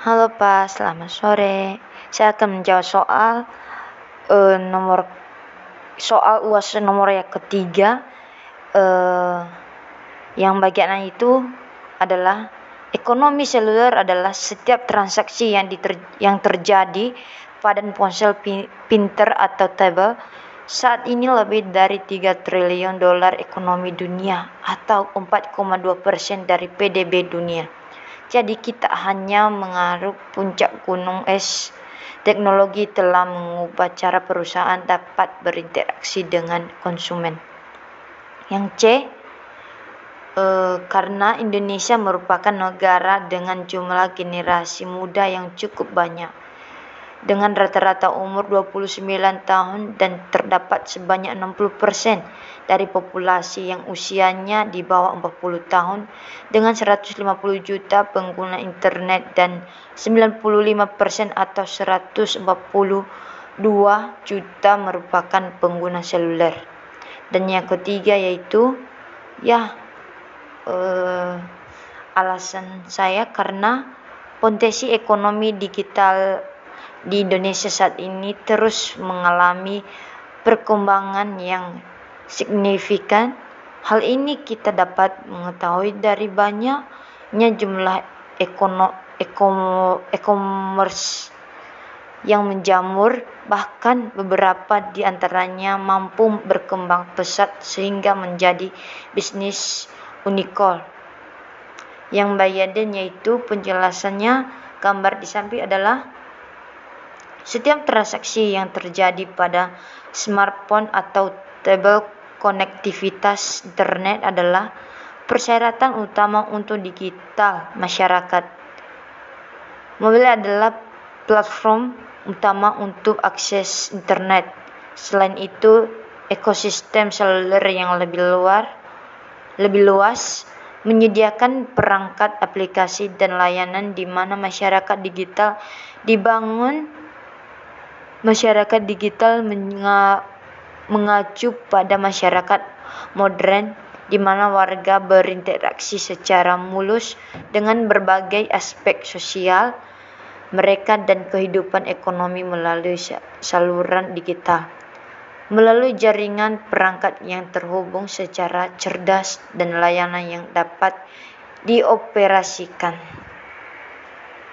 Halo Pak, selamat sore. Saya akan menjawab soal uh, nomor soal UAS nomor yang ketiga uh, yang bagian itu adalah ekonomi seluler adalah setiap transaksi yang diter yang terjadi pada ponsel pinter atau tablet saat ini lebih dari 3 triliun dolar ekonomi dunia atau 4,2 persen dari PDB dunia. Jadi kita hanya mengaruk puncak gunung es. Teknologi telah mengubah cara perusahaan dapat berinteraksi dengan konsumen. Yang C, eh, karena Indonesia merupakan negara dengan jumlah generasi muda yang cukup banyak dengan rata-rata umur 29 tahun dan terdapat sebanyak 60% dari populasi yang usianya di bawah 40 tahun dengan 150 juta pengguna internet dan 95% atau 142 juta merupakan pengguna seluler. Dan yang ketiga yaitu ya eh, alasan saya karena potensi ekonomi digital di Indonesia saat ini terus mengalami perkembangan yang signifikan. Hal ini kita dapat mengetahui dari banyaknya jumlah ekono, e-commerce yang menjamur, bahkan beberapa di antaranya mampu berkembang pesat sehingga menjadi bisnis unikol. Yang Bayaden yaitu penjelasannya gambar di samping adalah setiap transaksi yang terjadi pada smartphone atau tablet konektivitas internet adalah persyaratan utama untuk digital masyarakat. Mobil adalah platform utama untuk akses internet. Selain itu, ekosistem seluler yang lebih luar, lebih luas menyediakan perangkat aplikasi dan layanan di mana masyarakat digital dibangun masyarakat digital mengacu pada masyarakat modern di mana warga berinteraksi secara mulus dengan berbagai aspek sosial mereka dan kehidupan ekonomi melalui saluran digital melalui jaringan perangkat yang terhubung secara cerdas dan layanan yang dapat dioperasikan.